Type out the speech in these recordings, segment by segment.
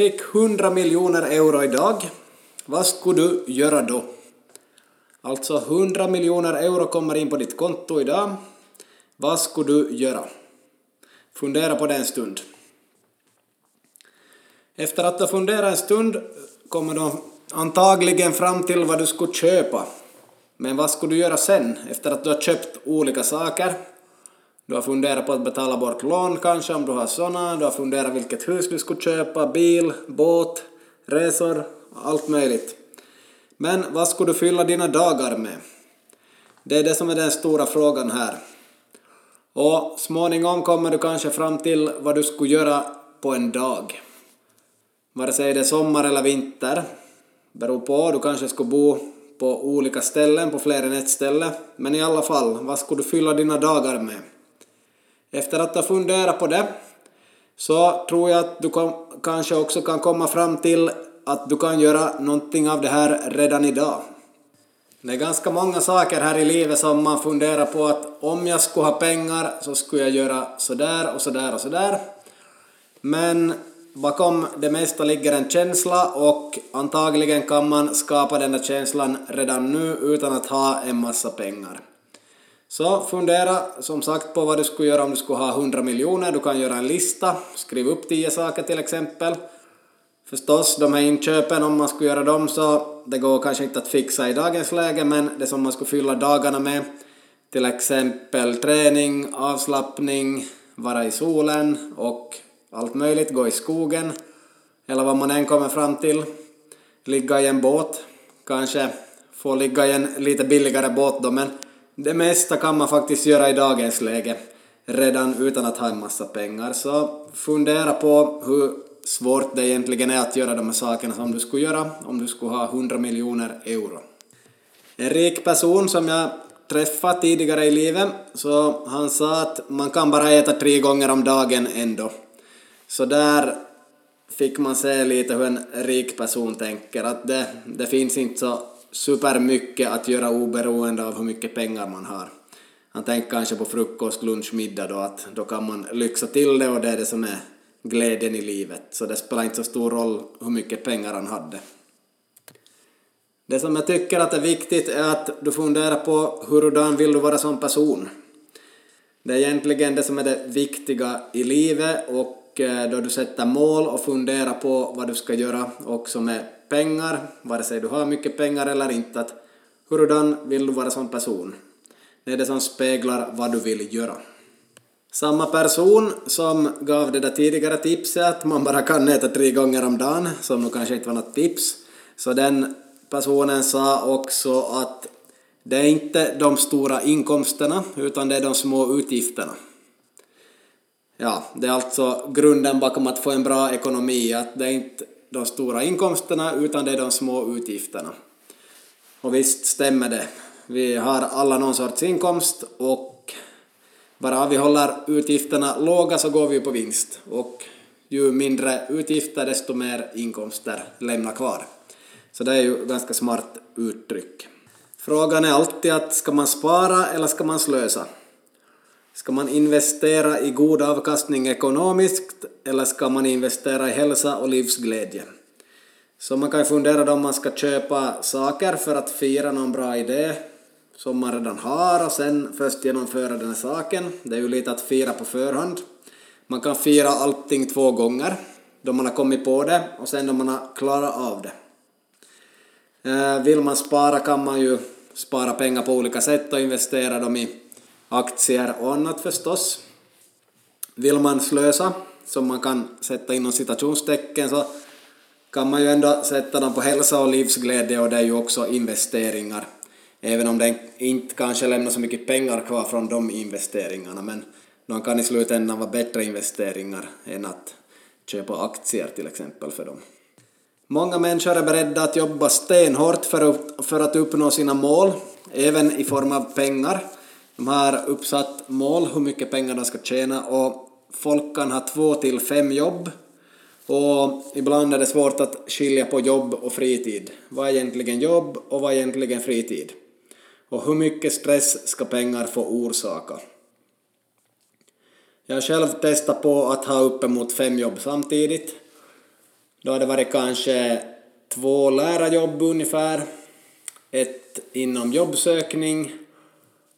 fick 100 miljoner euro idag, vad skulle du göra då? Alltså 100 miljoner euro kommer in på ditt konto idag. Vad skulle du göra? Fundera på det en stund. Efter att ha funderat en stund kommer du antagligen fram till vad du skulle köpa. Men vad skulle du göra sen, efter att du har köpt olika saker? Du har funderat på att betala bort lån kanske om du har sådana. du har funderat vilket hus du skulle köpa, bil, båt, resor, allt möjligt. Men vad skulle du fylla dina dagar med? Det är det som är den stora frågan här. Och småningom kommer du kanske fram till vad du skulle göra på en dag. Vare sig det är sommar eller vinter. Beror på, du kanske skulle bo på olika ställen, på fler än ett ställe. Men i alla fall, vad skulle du fylla dina dagar med? Efter att ha funderat på det så tror jag att du kom, kanske också kan komma fram till att du kan göra någonting av det här redan idag. Det är ganska många saker här i livet som man funderar på att om jag skulle ha pengar så skulle jag göra sådär och sådär och sådär. Men bakom det mesta ligger en känsla och antagligen kan man skapa den där känslan redan nu utan att ha en massa pengar. Så fundera som sagt på vad du skulle göra om du skulle ha 100 miljoner. Du kan göra en lista, skriv upp 10 saker till exempel. Förstås, de här inköpen, om man skulle göra dem så det går kanske inte att fixa i dagens läge, men det som man skulle fylla dagarna med, till exempel träning, avslappning, vara i solen och allt möjligt, gå i skogen, eller vad man än kommer fram till, ligga i en båt, kanske få ligga i en lite billigare båt då, men det mesta kan man faktiskt göra i dagens läge redan utan att ha en massa pengar. Så fundera på hur svårt det egentligen är att göra de här sakerna som du skulle göra om du skulle ha 100 miljoner euro. En rik person som jag träffat tidigare i livet, så han sa att man kan bara äta tre gånger om dagen ändå. Så där fick man se lite hur en rik person tänker, att det, det finns inte så supermycket att göra oberoende av hur mycket pengar man har. Han tänker kanske på frukost, lunch, middag då, att då kan man lyxa till det och det är det som är glädjen i livet. Så det spelar inte så stor roll hur mycket pengar han hade. Det som jag tycker att är viktigt är att du funderar på hurdan vill du vara som person. Det är egentligen det som är det viktiga i livet och eh, då du sätter mål och funderar på vad du ska göra också med pengar, vare sig du har mycket pengar eller inte, att hurdan vill du vara som person? Det är det som speglar vad du vill göra. Samma person som gav det där tidigare tipset att man bara kan äta tre gånger om dagen, som nog kanske inte var något tips, så den personen sa också att det är inte de stora inkomsterna utan det är de små utgifterna. Ja, det är alltså grunden bakom att få en bra ekonomi, att det är inte de stora inkomsterna utan det är de små utgifterna. Och visst stämmer det. Vi har alla någon sorts inkomst och bara vi håller utgifterna låga så går vi på vinst och ju mindre utgifter desto mer inkomster lämnar kvar. Så det är ju ganska smart uttryck. Frågan är alltid att ska man spara eller ska man slösa? Ska man investera i god avkastning ekonomiskt eller ska man investera i hälsa och livsglädje? Så man kan ju fundera om man ska köpa saker för att fira någon bra idé som man redan har och sen först genomföra den här saken. Det är ju lite att fira på förhand. Man kan fira allting två gånger, då man har kommit på det och sen då man har klarat av det. Eh, vill man spara kan man ju spara pengar på olika sätt och investera dem i aktier och annat förstås. Vill man slösa, som man kan sätta inom citationstecken, så kan man ju ändå sätta dem på hälsa och livsglädje och det är ju också investeringar. Även om det inte kanske lämnar så mycket pengar kvar från de investeringarna, men de kan i slutändan vara bättre investeringar än att köpa aktier till exempel för dem. Många människor är beredda att jobba stenhårt för att, uppnå sina mål, även i form av pengar. De har uppsatt mål hur mycket pengar de ska tjäna och folk kan ha två till fem jobb och ibland är det svårt att skilja på jobb och fritid. Vad är egentligen jobb och vad är egentligen fritid? Och hur mycket stress ska pengar få orsaka? Jag har själv testat på att ha uppemot fem jobb samtidigt. Då har det varit kanske två lärarjobb ungefär, ett inom jobbsökning,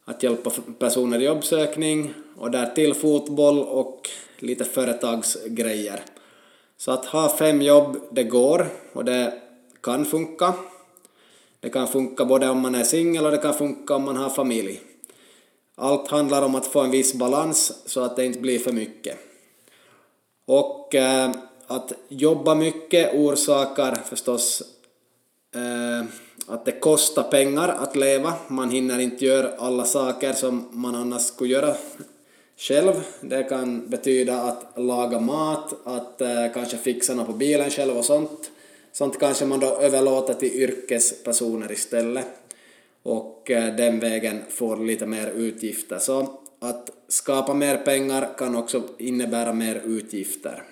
att hjälpa personer i jobbsökning och därtill fotboll och lite företagsgrejer. Så att ha fem jobb, det går och det kan funka. Det kan funka både om man är singel och det kan funka om man har familj. Allt handlar om att få en viss balans så att det inte blir för mycket. Och eh, att jobba mycket orsakar förstås eh, att det kostar pengar att leva. Man hinner inte göra alla saker som man annars skulle göra själv. Det kan betyda att laga mat, att eh, kanske fixa något på bilen själv och sånt. Sånt kanske man då överlåter till yrkespersoner istället och eh, den vägen får lite mer utgifter. Så att skapa mer pengar kan också innebära mer utgifter.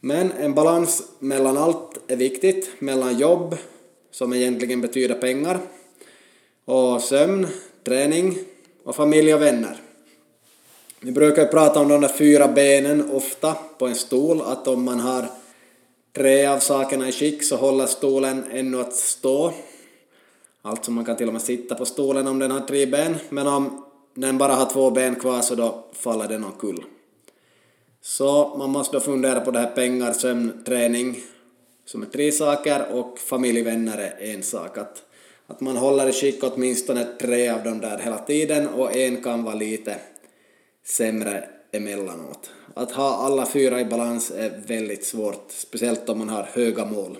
Men en balans mellan allt är viktigt, mellan jobb, som egentligen betyder pengar, och sömn, träning och familj och vänner. Vi brukar ju prata om de där fyra benen ofta på en stol, att om man har tre av sakerna i skick så håller stolen ännu att stå. Alltså man kan till och med sitta på stolen om den har tre ben, men om den bara har två ben kvar så då faller den omkull. Så man måste då fundera på det här pengar, sömn, träning som är tre saker och familjevänner är en sak. Att, att man håller i skick åtminstone tre av dem där hela tiden och en kan vara lite sämre emellanåt. Att ha alla fyra i balans är väldigt svårt, speciellt om man har höga mål.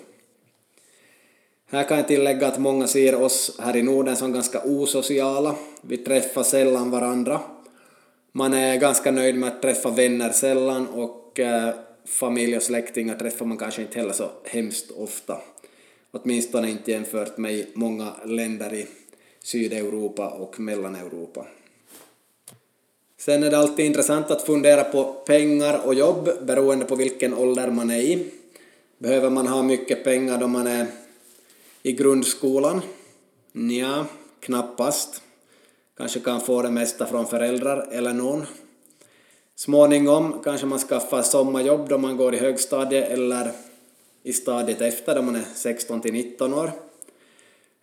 Här kan jag tillägga att många ser oss här i Norden som ganska osociala. Vi träffar sällan varandra. Man är ganska nöjd med att träffa vänner sällan och eh, familj och släktingar träffar man kanske inte heller så hemskt ofta. Åtminstone inte jämfört med många länder i Sydeuropa och Mellaneuropa. Sen är det alltid intressant att fundera på pengar och jobb beroende på vilken ålder man är i. Behöver man ha mycket pengar då man är i grundskolan? Nja, knappast. Kanske kan få det mesta från föräldrar eller någon. Småningom kanske man skaffar sommarjobb då man går i högstadiet eller i stadiet efter då man är 16 till 19 år.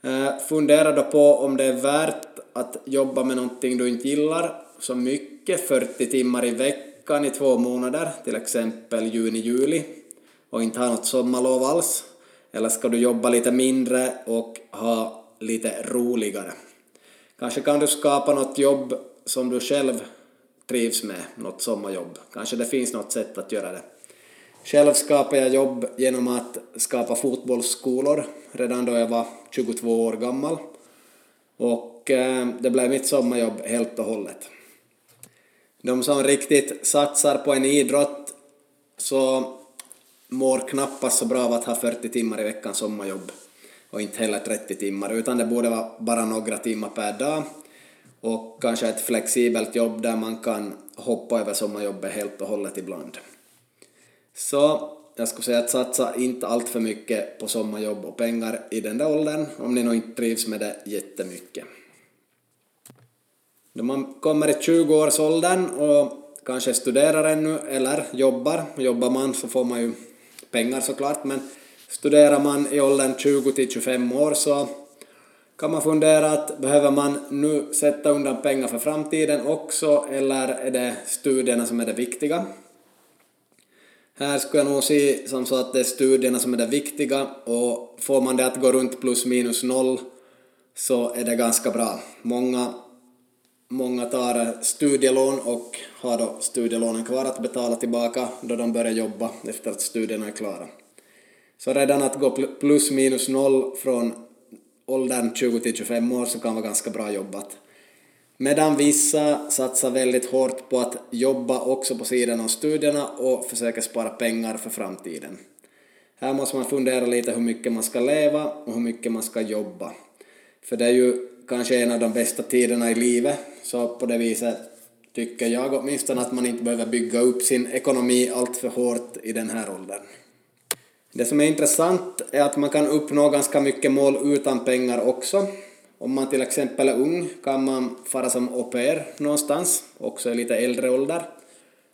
Eh, fundera då på om det är värt att jobba med någonting du inte gillar så mycket, 40 timmar i veckan i två månader, till exempel juni-juli, och inte ha något sommarlov alls. Eller ska du jobba lite mindre och ha lite roligare? Kanske kan du skapa något jobb som du själv trivs med, något sommarjobb. Kanske det finns något sätt att göra det. Själv skapade jag jobb genom att skapa fotbollsskolor redan då jag var 22 år gammal. Och eh, det blev mitt sommarjobb helt och hållet. De som riktigt satsar på en idrott så mår knappast så bra av att ha 40 timmar i veckan sommarjobb och inte heller 30 timmar, utan det borde vara bara några timmar per dag och kanske ett flexibelt jobb där man kan hoppa över sommarjobbet helt och hållet ibland. Så jag skulle säga att satsa inte allt för mycket på sommarjobb och pengar i den där åldern om ni nog inte trivs med det jättemycket. När man kommer i 20-årsåldern och kanske studerar ännu eller jobbar, jobbar man så får man ju pengar såklart, men studerar man i åldern 20 till 25 år så kan man fundera att behöver man nu sätta undan pengar för framtiden också eller är det studierna som är det viktiga? Här skulle jag nog se som så att det är studierna som är det viktiga och får man det att gå runt plus minus noll så är det ganska bra. Många Många tar studielån och har då studielånen kvar att betala tillbaka då de börjar jobba efter att studierna är klara. Så redan att gå plus minus noll från åldern 20-25 år så kan vara ganska bra jobbat. Medan vissa satsar väldigt hårt på att jobba också på sidan av studierna och försöker spara pengar för framtiden. Här måste man fundera lite hur mycket man ska leva och hur mycket man ska jobba. För det är ju kanske en av de bästa tiderna i livet, så på det viset tycker jag åtminstone att man inte behöver bygga upp sin ekonomi allt för hårt i den här åldern. Det som är intressant är att man kan uppnå ganska mycket mål utan pengar också. Om man till exempel är ung kan man fara som au pair någonstans, också i lite äldre ålder,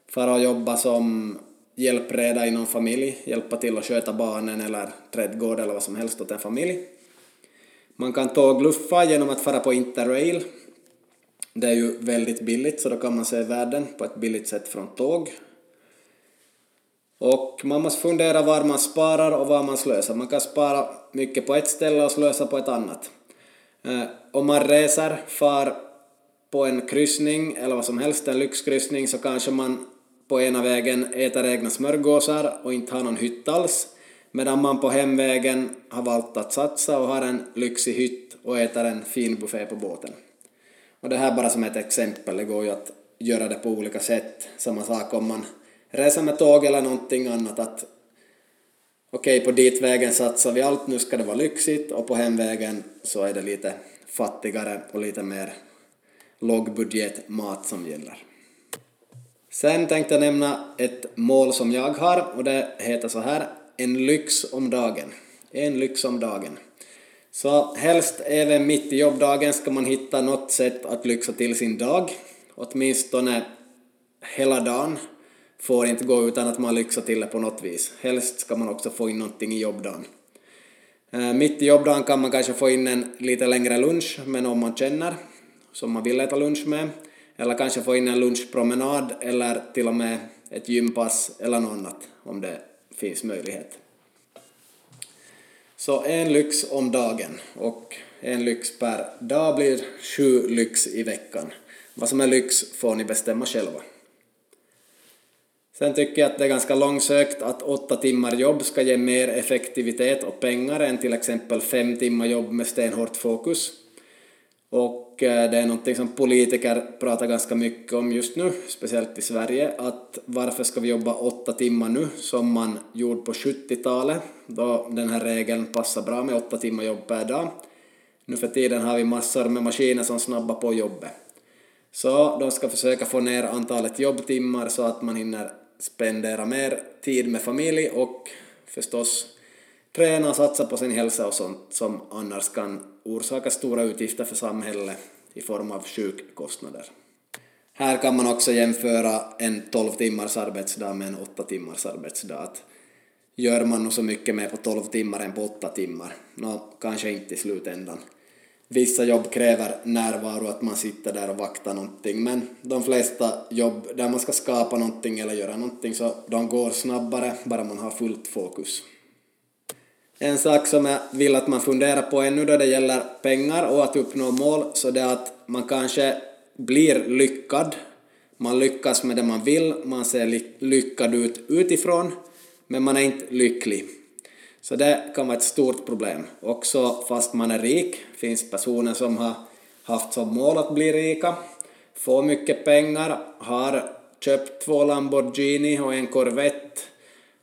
fara och jobba som hjälpreda i någon familj, hjälpa till att sköta barnen eller trädgård eller vad som helst åt en familj. Man kan tågluffa genom att fara på Interrail. Det är ju väldigt billigt så då kan man se världen på ett billigt sätt från tåg. Och man måste fundera var man sparar och var man slösar. Man kan spara mycket på ett ställe och slösa på ett annat. Eh, om man reser, far på en kryssning eller vad som helst, en lyxkryssning, så kanske man på ena vägen äter egna smörgåsar och inte har någon hytt alls, medan man på hemvägen har valt att satsa och har en lyxig hytt och äter en fin buffé på båten. Och det här bara som ett exempel, det går ju att göra det på olika sätt. Samma sak om man resa med tåg eller någonting annat, att okej, okay, på ditvägen satsar vi allt, nu ska det vara lyxigt, och på hemvägen så är det lite fattigare och lite mer lågbudgetmat som gäller. Sen tänkte jag nämna ett mål som jag har och det heter så här, en lyx om dagen. En lyx om dagen. Så helst även mitt i jobbdagen ska man hitta något sätt att lyxa till sin dag, åtminstone hela dagen får inte gå utan att man lyxar till det på något vis. Helst ska man också få in någonting i jobbdagen. Eh, mitt i jobbdagen kan man kanske få in en lite längre lunch med någon man känner som man vill äta lunch med, eller kanske få in en lunchpromenad eller till och med ett gympass eller något annat om det finns möjlighet. Så en lyx om dagen och en lyx per dag blir sju lyx i veckan. Vad som är lyx får ni bestämma själva. Sen tycker jag att det är ganska långsökt att åtta timmar jobb ska ge mer effektivitet och pengar än till exempel fem timmar jobb med stenhårt fokus. Och eh, det är någonting som politiker pratar ganska mycket om just nu, speciellt i Sverige, att varför ska vi jobba åtta timmar nu som man gjorde på 70-talet, då den här regeln passar bra med åtta timmar jobb per dag. Nu för tiden har vi massor med maskiner som snabbar på jobbet. Så de ska försöka få ner antalet jobbtimmar så att man hinner spendera mer tid med familj och förstås träna och satsa på sin hälsa och sånt som annars kan orsaka stora utgifter för samhället i form av sjukkostnader. Här kan man också jämföra en 12 timmars arbetsdag med en 8 timmars arbetsdag. Att gör man nog så mycket mer på 12 timmar än på 8 timmar? Nå, kanske inte i slutändan. Vissa jobb kräver närvaro, att man sitter där och vaktar någonting, men de flesta jobb där man ska skapa någonting eller göra någonting så de går snabbare bara man har fullt fokus. En sak som jag vill att man funderar på ännu då det gäller pengar och att uppnå mål, så det är att man kanske blir lyckad, man lyckas med det man vill, man ser lyckad ut utifrån, men man är inte lycklig. Så det kan vara ett stort problem. Också fast man är rik, finns personer som har haft som mål att bli rika, få mycket pengar, har köpt två Lamborghini och en Corvette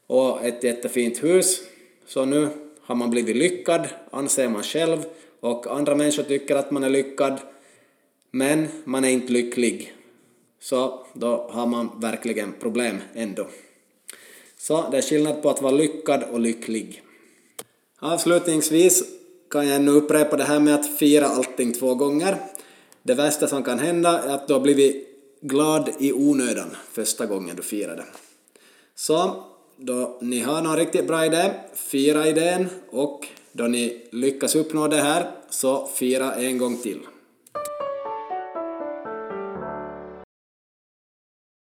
och ett jättefint hus, så nu har man blivit lyckad, anser man själv, och andra människor tycker att man är lyckad, men man är inte lycklig. Så då har man verkligen problem ändå. Så det är skillnad på att vara lyckad och lycklig. Avslutningsvis kan jag ännu upprepa det här med att fira allting två gånger. Det värsta som kan hända är att du har blivit glad i onödan första gången du firar det. Så då ni har någon riktigt bra idé, fira idén och då ni lyckas uppnå det här så fira en gång till.